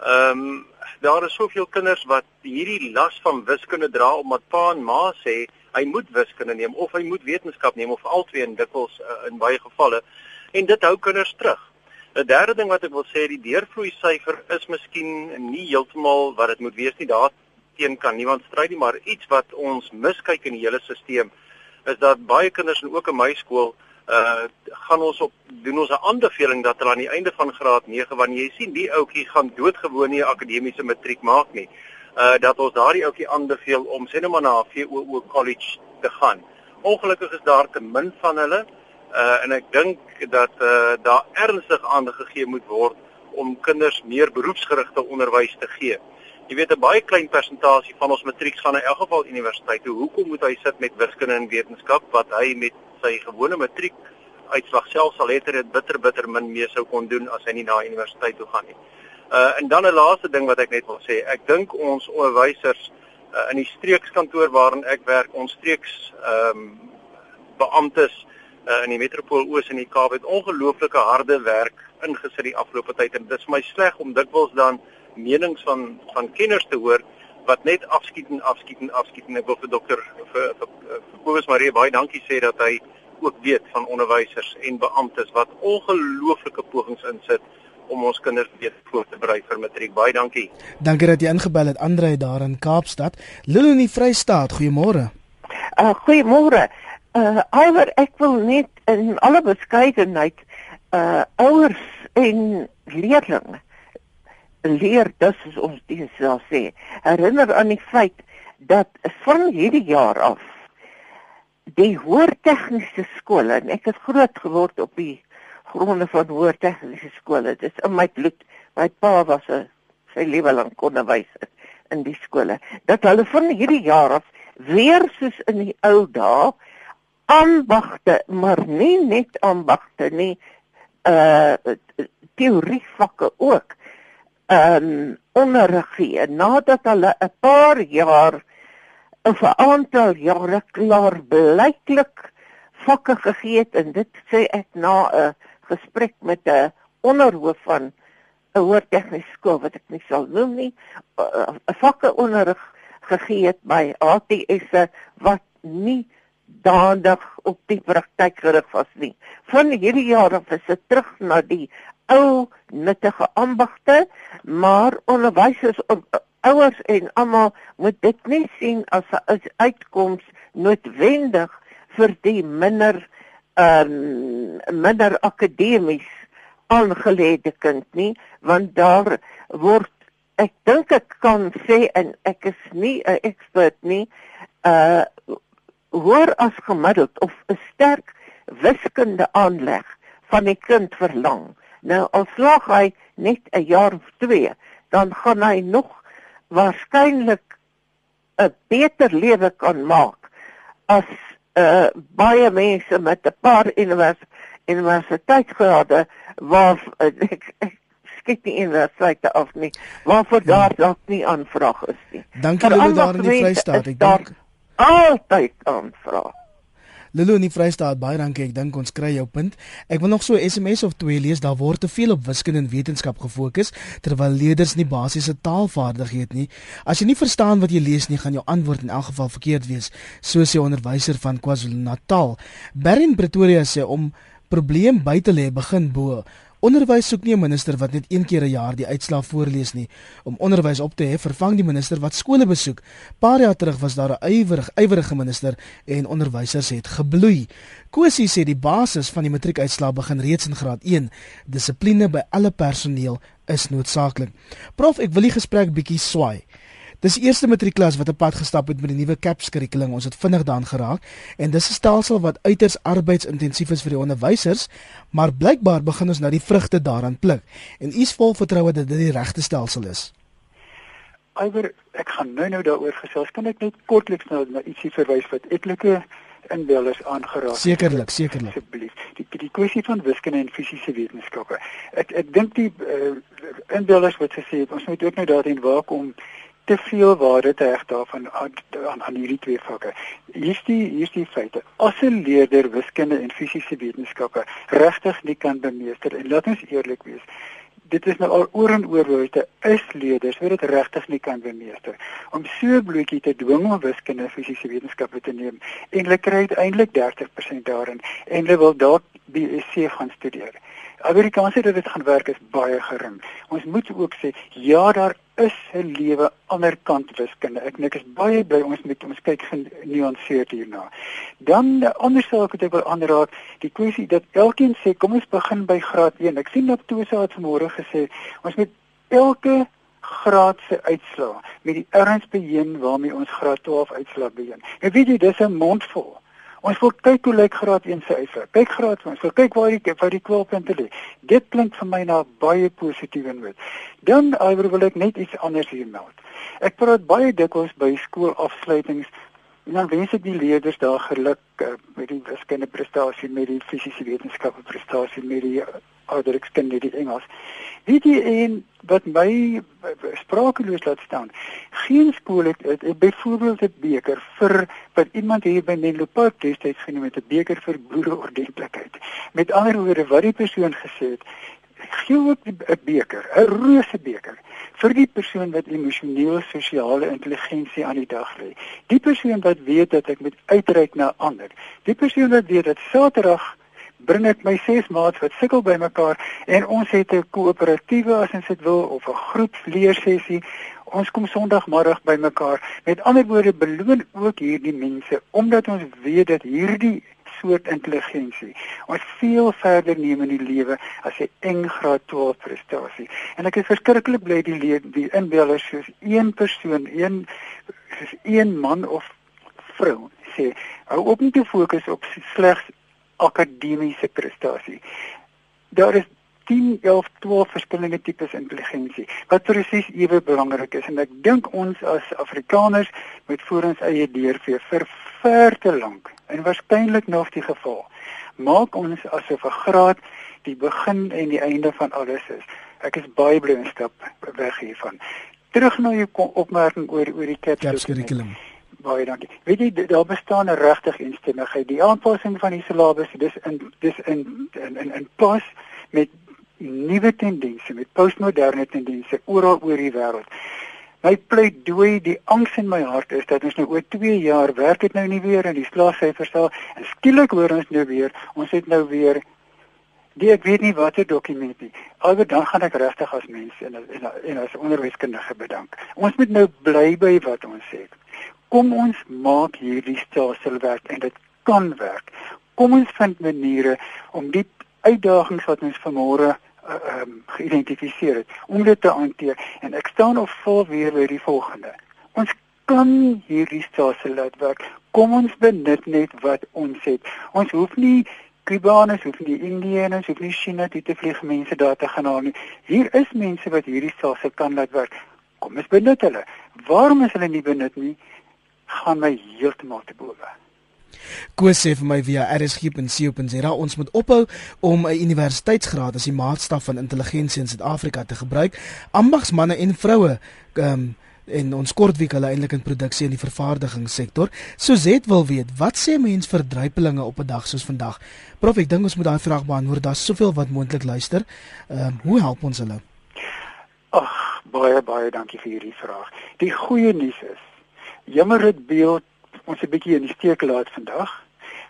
Ehm um, daar is soveel kinders wat hierdie las van wiskunde dra omdat pa en ma sê hy moet wiskunde neem of hy moet wetenskap neem of albei en dikwels uh, in baie gevalle en dit hou kinders terug. 'n Derde ding wat ek wil sê, die deurvloei syfer is miskien nie heeltemal wat dit moet wees nie. Daar teen kan niemand stry nie, maar iets wat ons miskyk in die hele stelsel is dat baie kinders en ook in my skool uh gaan ons op doen ons 'n aanbeveling dat hulle aan die einde van graad 9 wanneer jy sien die ouetjie gaan doodgewoon nie 'n akademiese matriek maak nie uh dat ons daardie ouetjie aanbeveel om sê net maar na VOO college te gaan. Ongelukkig is daar te min van hulle uh en ek dink dat uh daar ernstig aandag gegee moet word om kinders meer beroepsgerigte onderwys te gee. Jy weet 'n baie klein persentasie van ons matrieks gaan in elk geval universiteit toe. Hoekom moet hy sit met wiskunde en wetenskap wat hy met sy gewone matriek uitslag self sal hê dit bitter bitter min meer sou kon doen as hy nie na universiteit toe gaan nie. Uh en dan 'n laaste ding wat ek net wil sê, ek dink ons onderwysers uh, in die streekskantoor waarin ek werk, ons streeks ehm um, beamptes uh, in die metropool Oos en die Kaap het ongelooflike harde werk ingesit die afgelope tyd en dit is my sleg om dikwels dan menings van van kenners te hoor wat net afskiet en afskiet en afskiet en ek wil vir dokter vir vir, vir Kobus Marie baie dankie sê dat hy ook weet van onderwysers en beamptes wat ongelooflike pogings insit om ons kinders beter voor te berei vir matriek. Baie dankie. Dankie dat jy ingebel het Andre daar in Kaapstad. Lilo in die Vrystaat, goeiemôre. Uh goeiemôre. Uh alhoewel ek wil net in alle beskeidenheid uh ouers en leerders leer dis ons dis sal sê. Herinner aan die feit dat van hierdie jaar af die hoër tegniese skole en ek het groot geword op die gronde van hoër tegniese skole dis in my bloed my pa was 'n sy lewe lank onderwyser in die skole dat hulle van hierdie jaar af weer soos in die ou dae ambagte maar nie net ambagte nie uh teorievakke ook um onderrig gee nadat hulle 'n paar jaar of 'n aantal jare klaar blyklik vakke gegee het en dit sê ek na 'n gesprek met 'n onderhoof van 'n hoër tegniese skool wat ek nie sal noem nie 'n vakke onderrig gegee het by ATS wat nie daandag op die praktyk gerig was nie. Van hierdie jaar af is dit terug na die ou nuttige ambagte, maar onderwysers ouers en almal moet dit nie sien as 'n uitkoms noodwendig vir die minder ehm um, minder akademies aangeleide kind nie, want daar word ek dink ek kan sê en ek is nie 'n ekspert nie, uh hoër as gemiddeld of 'n sterk wiskunde aanleg van die kind verlang. Nou al slaag hy net 'n jaar of 2, dan gaan hy nog waarskynlik 'n beter lewe kan maak as uh baie mense met 'n paar univers universiteitsgrade waar uh, ek, ek skiet nie universiteite af nie waarvoor ja. daar dalk nie aanvraag is nie. Dankie Lulu daar in die Vrystaat. Ek dink altyd aanvra. Lulu in die Vrystaat, baie dankie. Ek dink ons kry jou punt. Ek wil nog so 'n SMS of twee lees. Daar word te veel op wiskunde en wetenskap gefokus terwyl leerders nie basiese taalvaardighede het nie. As jy nie verstaan wat jy lees nie, gaan jou antwoord in elk geval verkeerd wees, so sê onderwyser van KwaZulu-Natal. Berrin Pretoria sê om probleem by te lê begin bo. Onderwys soek nie 'n minister wat net een keer 'n jaar die uitslae voorlees nie. Om onderwys op te hê, vervang die minister wat skole besoek. Paar jaar terug was daar 'n ywerig, ywerige minister en onderwysers het gebloei. Kosie sê die basis van die matriekuitslae begin reeds in graad 1. Dissipline by alle personeel is noodsaaklik. Prof, ek wil die gesprek bietjie swaai. Dis die eerste matriekklas wat 'n pad gestap het met die nuwe CAPS kurrikulum. Ons het vinnig daaraan geraak en dis 'n stelsel wat uiters arbeidsintensief is vir die onderwysers, maar blykbaar begin ons nou die vrugte daaraan pluk. En u is vol vertroue dat dit die regte stelsel is. Iwer, ek gaan nou nou daaroor gesels. Kan ek net kortliks nou na ietsie verwys wat etlike inbellers aangeraak. Sekerlik, sekerlik. Asseblief. Die die kwessie van wiskunde en fisiese wetenskappe. Ek ek dink die uh, inbellers wat gesê het ons moet ook nou daarin waak om te veel waarde te heg daarvan aan, aan hierdie twee vakke. Hier's die hier's die feite. As 'n leerder wiskunde en fisiese wetenskappe regtig nie kan bemeester en laat ons eerlik wees. Dit is nou al oor en oor word is leerders wat dit regtig nie kan bemeester. Om so blootjie te dwing om wiskunde en fisiese wetenskappe te neem hulle kry uiteindelik 30% daarin en hulle wil dalk BSc gaan studeer. Amerikaanse dit gaan werk is baie gering. Ons moet ook sê ja, daar is 'n lewe ander kant wiskunde. Ek ek is baie bly ons moet ons kyk genuanceerd hierna. Dan 'n ander saak wat ek wil aanraak, die kwessie dat elkeen sê kom ons begin by graad 1. Ek sien dat Tosa het vanmôre gesê ons moet elke graad se uitslaa met die erns beheen waarmee ons graad 12 uitslaa beheen. En weet jy, dis 'n mondvol. Ons wil kyk hoe lyk graad 1 se uitslaa. Kyk graad 1, ons wil kyk waar die waar die kwalpunte lê. Dit klink vir my na baie positief en wit. Dan iwer wil ek net iets anders hier meld. Ek praat baie dikwels by skoolafsluitings en dan wens ek die leerders daar geluk uh, met die wiskunde prestasie, met die fisiese wetenskappe prestasie, met die ouderskinde die Engels. Weet jy en wat my sprakeloos laat staan. Geen skool het, het, het byvoorbeeld 'n beker vir wat iemand hier by Menlo Park destyds genoem het 'n beker vir boereordentlikheid. Met ander woorde wat die persoon gesê het, gee ook 'n beker, 'n rose beker vir die persoon wat emosioneel sosiale intelligensie aan die dag lê. Die persoon wat weet dat ek moet uitreik na ander. Die persoon wat weet dat Saterdag bring ek my ses maats wat sukkel by mekaar en ons het 'n koöperatiewe as ons dit wil of 'n groepsleersessie. Ons kom Sondagmiddag by mekaar. Met ander woorde beloon ook hierdie mense omdat ons weet dat hierdie soort intelligensie ons veel verder neem in die lewe as 'n eng graad 12 prestasie. En ek is verskriklik bly die leer, die inbellers soos een persoon, een soos een man of vrou sê hou op nie te fokus op slegs akademiese prestasie. Daar is 10, 11, 12 verskillende tipes intelligensie wat presies ewe belangrik is en ek dink ons as Afrikaners moet voor ons eie deur vir vir ver te lank en waarskynlik nog die geval maak ons asof 'n graad die begin en die einde van alles is. Ek is baie bly om stap weg hiervan. Terug na jou opmerking oor oor die CAPS curriculum. Baie dankie. Weet jy daar bestaan 'n regtig eensstemmigheid. Die aanpassing van die syllabus dis in dis in in in, in pas met nuwe tendense, met postmoderne tendense oral oor die wêreld. My pleidooi, die angs in my hart is dat ons nou oor 2 jaar werk dit nou nie weer in die slaagsyfers sal en skielik hoor ons nou weer, ons het nou weer die ek weet nie watter dokument nie. Albe dan gaan ek regtig as mens en en, en as onderwyskundige bedank. Ons moet nou bly by wat ons sê kom ons maak hierdie stelsel werk en dit kan werk. Kom ons vind maniere om die uitdagings wat ons vanmôre uh, um, geïdentifiseer het om dit te hanteer en ek staan op vol weer by die volgende. Ons kan hierdie stelsel laat werk. Kom ons benut net wat ons het. Ons hoef nie Kubaanse hoef nie Indiërs hoef nie China toe te vlieg mense daar te gaan haal nie. Hier is mense wat hierdie stelsel kan laat werk. Kom ons benut hulle. Waarom is hulle nie benut nie? Gaan my heeltemal te bowe. Koos sê vir my via rsg.co.za ons moet ophou om 'n universiteitsgraad as die maatstaf van intelligensie in Suid-Afrika te gebruik. Ambagsmande en vroue um, en ons kortwiek hulle eintlik in produksie in die vervaardigingssektor. Suzet wil weet, wat sê mens vir druipelinge op 'n dag soos vandag? Prof, ek dink ons moet daai vraag beantwoord. Daar's soveel wat moontlik luister. Ehm um, hoe help ons hulle? Ag, baie baie dankie vir hierdie vraag. Die goeie nuus is Jammer dit beeld ons 'n bietjie in die steek laat vandag.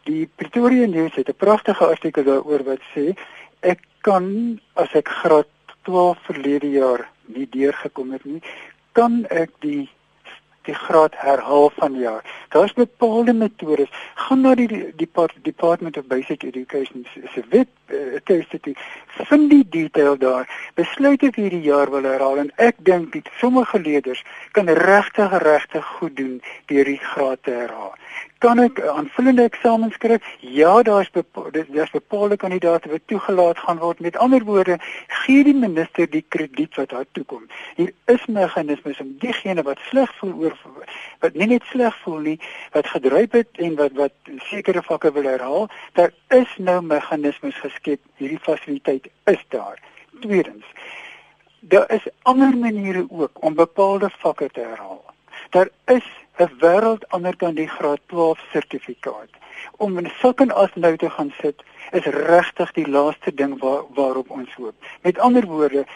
Die Pretoria News het 'n pragtige artikel daaroor wat sê ek kan as ek graad 12 verlede jaar nie deurgekom het nie, kan ek die die graad herhaal van jaar. Daar's bepaalde metodes. Gaan na die Department of Basic Education se web uh, teste. Vind die detail daar. Besluit ek hierdie jaar wil herhaal en ek dink dit sommige leerders kan regtig regtig goed doen deur die graad te herhaal kan ek aanvullende eksamens skryf? Ja, daar's daar's bepaalde kandidaate wat toegelaat gaan word. Met ander woorde, gee die minister die krediet wat haar toekom. Hier is meganismes om diegene wat sleg voel oor wat nie net sleg voel nie, wat gedryf het en wat wat sekere vakke wil herhaal, daar is nou meganismes geskep. Hierdie fasiliteit is daar. Tweedens, daar is ander maniere ook om bepaalde vakke te herhaal. Daar is 'n wêreld ander kan die graad 12 sertifikaat. Om in sulke as nou te gaan sit is regtig die laaste ding waar, waarop ons hoop. Met ander woorde,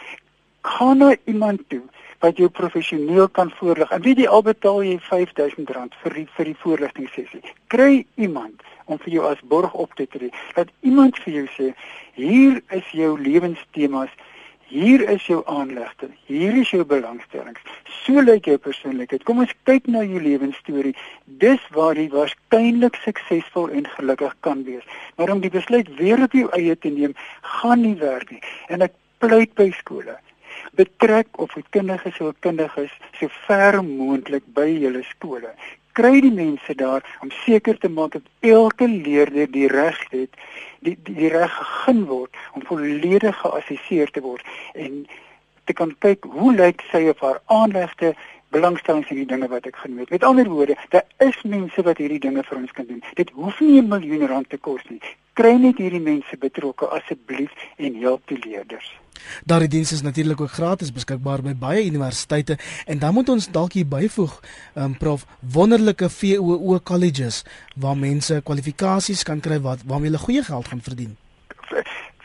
gaan na iemand toe wat jou professioneel kan voorlig. En weet jy al betaal jy R5000 vir die, vir die voorligtingssessie. Kry iemand om vir jou as borg op te tree. Dat iemand vir jou sê, hier is jou lewenstemas Hier is jou aanlegte. Hier is jou belangstellings. So lyk jou persoonlikheid. Kom ons kyk na jou lewensstorie. Dis waar jy waarskynlik suksesvol en gelukkig kan wees. Maar om die besluit weer op jou eie te neem, gaan nie werk nie. En ek pleit by skole betrek of kundiges of kundiges so ver moontlik by julle skole kry die mense daar om seker te maak dat elke leerder die reg het die die, die reg gegee word om volledig geassesseer te word en te kan kyk hoe lyk sy of haar aanlegte belangstellings in die dinge wat ek genoem het. Met ander woorde, daar is mense wat hierdie dinge vir ons kan doen. Dit hoef nie 'n miljoen rand te kos nie. Kry net hierdie mense betrokke asseblief en help die leerders. Daardie diens is natuurlik ook gratis beskikbaar by baie universiteite en dan moet ons dalk hier byvoeg, um, prof, wonderlike VOO colleges waar mense kwalifikasies kan kry wat waarmee hulle goeie geld gaan verdien.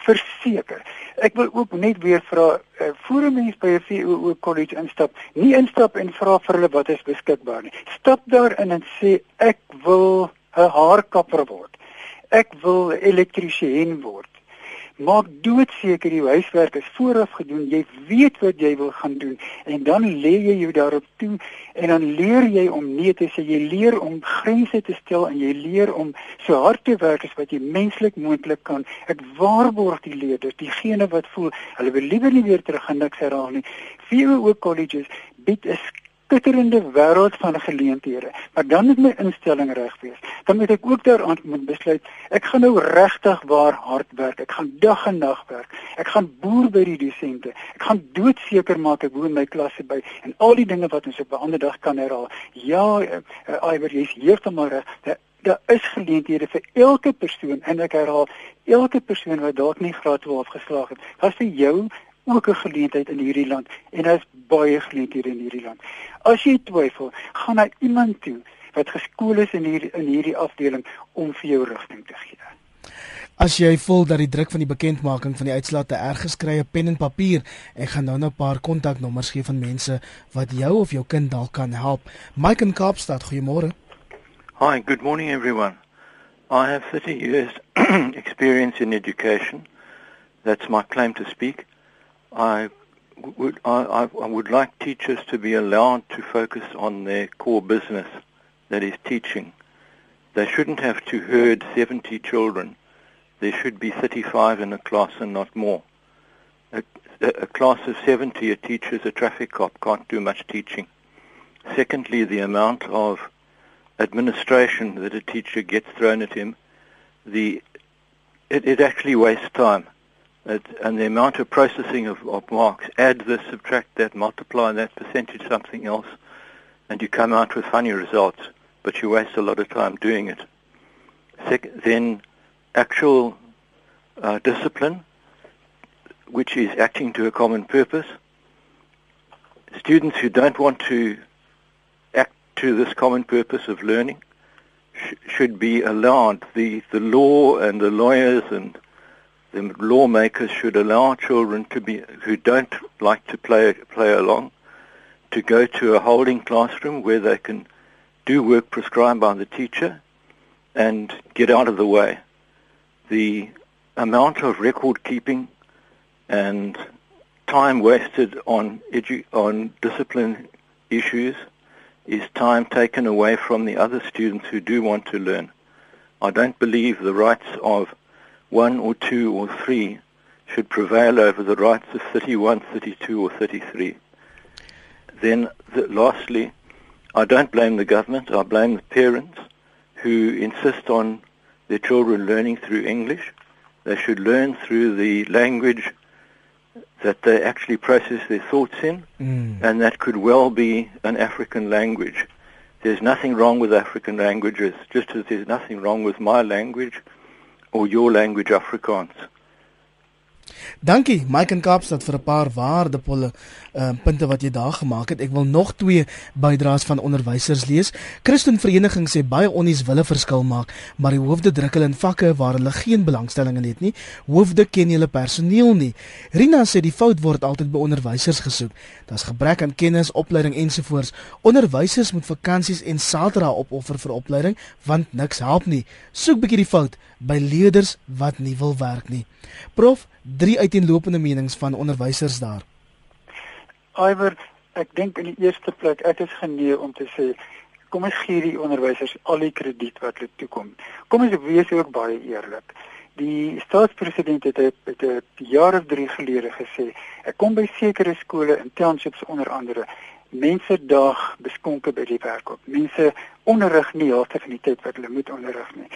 Verseker. Ek wil ook net weer vra, uh, voor 'n mens by 'n VOO college instap, nie instap en vra vir hulle wat is beskikbaar nie. Stap daarin en sê ek wil 'n haarkapper word. Ek wil elektriesien word maak doodseker die huiswerk is vooraf gedoen. Jy weet wat jy wil gaan doen en dan lê jy jou daarop toe en dan leer jy om nee te sê. Jy leer om grense te stel en jy leer om so hard te werk as wat jy menslik moontlik kan. Ek waarborg die leerders, diegene wat voel hulle wil liewer nie weer terug gaan niks herhaal nie. VWO colleges bied 'n skitterende wêreld van geleenthede. Maar dan moet my instelling reg wees. Dan moet ek ook daaraan moet besluit ek gaan nou regtig waar hard werk. Ek gaan dag en nag werk. Ek gaan boer by die dosente. Ek gaan doodseker maak ek woon my klasse by en al die dinge wat ons op 'n ander dag kan herhaal. Ja, uh, uh, Iver, jy's heeltemal reg. Daar is geleenthede vir elke persoon en ek herhaal elke persoon wat dalk nie graad 12 geslaag het. Daar's vir jou ook 'n geleentheid in hierdie land en daar's baie geleenthede in hierdie land. As jy twyfel, gaan na iemand toe wat geskool is in hierdie in hierdie afdeling om vir jou rigting te gee. As jy voel dat die druk van die bekendmaking van die uitslae te erg geskry het, pen en papier, ek gaan nou 'n paar kontaknommers gee van mense wat jou of jou kind dalk kan help. Mike in Kaapstad, goeiemôre. Hi, good morning everyone. I have 30 years experience in education. That's my claim to speak. I would I, I would like teachers to be allowed to focus on their core business, that is teaching. They shouldn't have to herd 70 children. There should be 35 in a class and not more. A, a class of 70, a teacher is a traffic cop, can't do much teaching. Secondly, the amount of administration that a teacher gets thrown at him, the it, it actually wastes time. And the amount of processing of, of marks, add this, subtract that, multiply that percentage something else, and you come out with funny results, but you waste a lot of time doing it. Second, then actual uh, discipline, which is acting to a common purpose. Students who don't want to act to this common purpose of learning sh- should be allowed. The, the law and the lawyers and the lawmakers should allow children to be who don't like to play play along to go to a holding classroom where they can do work prescribed by the teacher and get out of the way. The amount of record keeping and time wasted on edu- on discipline issues is time taken away from the other students who do want to learn. I don't believe the rights of one or two or three should prevail over the rights of 31, 32 or 33. Then the, lastly, I don't blame the government, I blame the parents who insist on their children learning through English. They should learn through the language that they actually process their thoughts in, mm. and that could well be an African language. There's nothing wrong with African languages, just as there's nothing wrong with my language or your language Afrikaans. Dankie Mike en Kaapstad vir 'n paar waardevolle uh, punte wat jy daar gemaak het. Ek wil nog twee bydraes van onderwysers lees. Christen Vereniging sê baie onnies wille verskil maak, maar die hoofde druk hulle in vakke waar hulle geen belangstelling in het nie. Hoofde ken hulle personeel nie. Rina sê die fout word altyd by onderwysers gesoek. Daar's gebrek aan kennis, opleiding ensovoorts. Onderwysers moet vakansies en Saterdag opoffer vir opleiding want niks help nie. Soek bietjie die fout by leerders wat nie wil werk nie. Prof, drie uiteenlopende menings van onderwysers daar. Iwer, ek dink in die eerste plek ek is geneig om te sê kom ons gee die onderwysers al die krediet wat hulle toekom. Kom ons wees ook baie eerlik. Die staatspresident het het 'n jaar of 3 gelede gesê, ek kom by sekere skole in townships onder andere mense daag beskonke by die werk op. Mense onderrig nie helfte van die tyd wat hulle moet onderrig nie.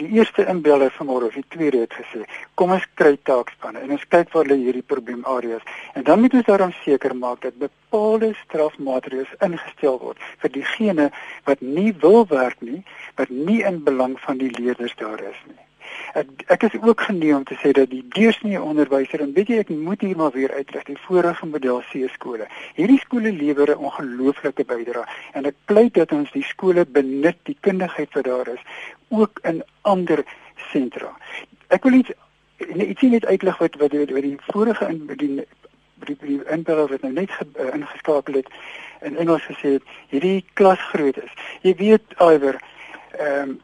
Die eerste inbeller vanmôre of die tweede het gesê, kom ons kry taakspanne en ons kyk waar lê hierdie probleemareas en dan moet ons daarom seker maak dat bepaalde strafmaatreëls ingestel word vir diegene wat nie wil werk nie, wat nie in belang van die leerders daar is nie. Ek ek is ook geneem om te sê dat die deursnee onderwyser en weet jy ek moet hier maar weer uitlig die vorige model C skole. Hierdie skole lewer 'n ongelooflike bydrae en ek pleit dat ons die skole benut die kundigheid wat daar is ook in ander sentra. Ek wil iets ietsie net uitlig wat wat wat die vorige in die die die inbeller wat nou net ge, uh, ingeskakel het in Engels gesê het hierdie klas groot is. Jy weet iwer ehm um,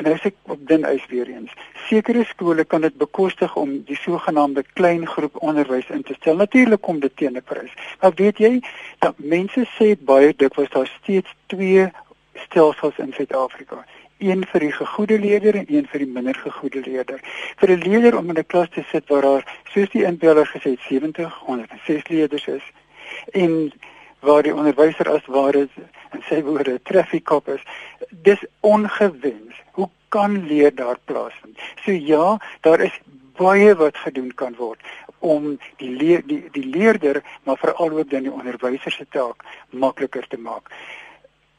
En as ek op dun ys weer eens, sekere skole kan dit bekostig om die sogenaamde klein groep onderwys in te stel. Natuurlik kom dit teen 'n prys. Maar weet jy, dat mense sê baie dikwels daar steeds twee stelsels in Suid-Afrika. Een vir die gegoede leerder en een vir die minder gegoede leerder. Vir 'n leerder om in 'n klas te sit waar daar soos die inbeller gesê het 70, 106 leerders is en waar die onderwyser as ware en sy woorde traffic cop is. Dis ongewens. Hoe kan leer daar plaasvind? So ja daar is baie wat gedoen kan word om die leer, die die leerder maar veral ook dan die onderwyser se taak makliker te maak.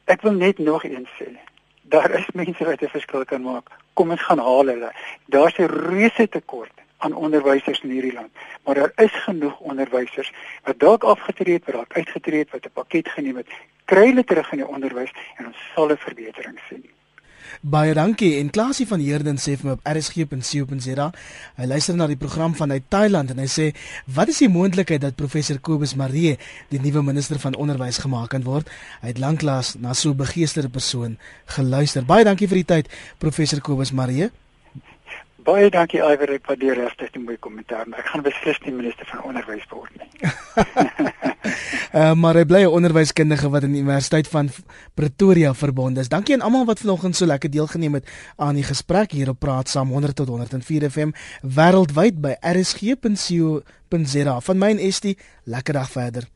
Ek wil net nog eens sê daar is mense wat 'n verskil kan maak. Kom ons gaan haal hulle. Daar's 'n reuse tekort aan onderwysers in hierdie land. Maar daar is genoeg onderwysers wat dalk afgetree het, wat uitgetree het, wat 'n pakket geneem het, kry hulle terug in die onderwys en ons sal 'n verbetering sien. Baie dankie. En Klasie van Heerden sê vir my op rsg.co.za, hy luister na die program vanuit Thailand en hy sê, "Wat is die moontlikheid dat professor Kobus Marie die nuwe minister van onderwys gemaak kan word?" Hy het lanklaas na so 'n begeesterde persoon geluister. Baie dankie vir die tyd, professor Kobus Marie. Baie dankie Iwer, ek waardeer regtig die mooi kommentaar, maar ek gaan beslis nie minister van onderwys word nie. uh, maar hy bly 'n onderwyskundige wat aan die Universiteit van Pretoria verbonde is. Dankie aan almal wat vanoggend so lekker deelgeneem het aan die gesprek hier op Praat Saam 100 tot 104 FM wêreldwyd by rsg.co.za. Van my en Estie, lekker dag verder.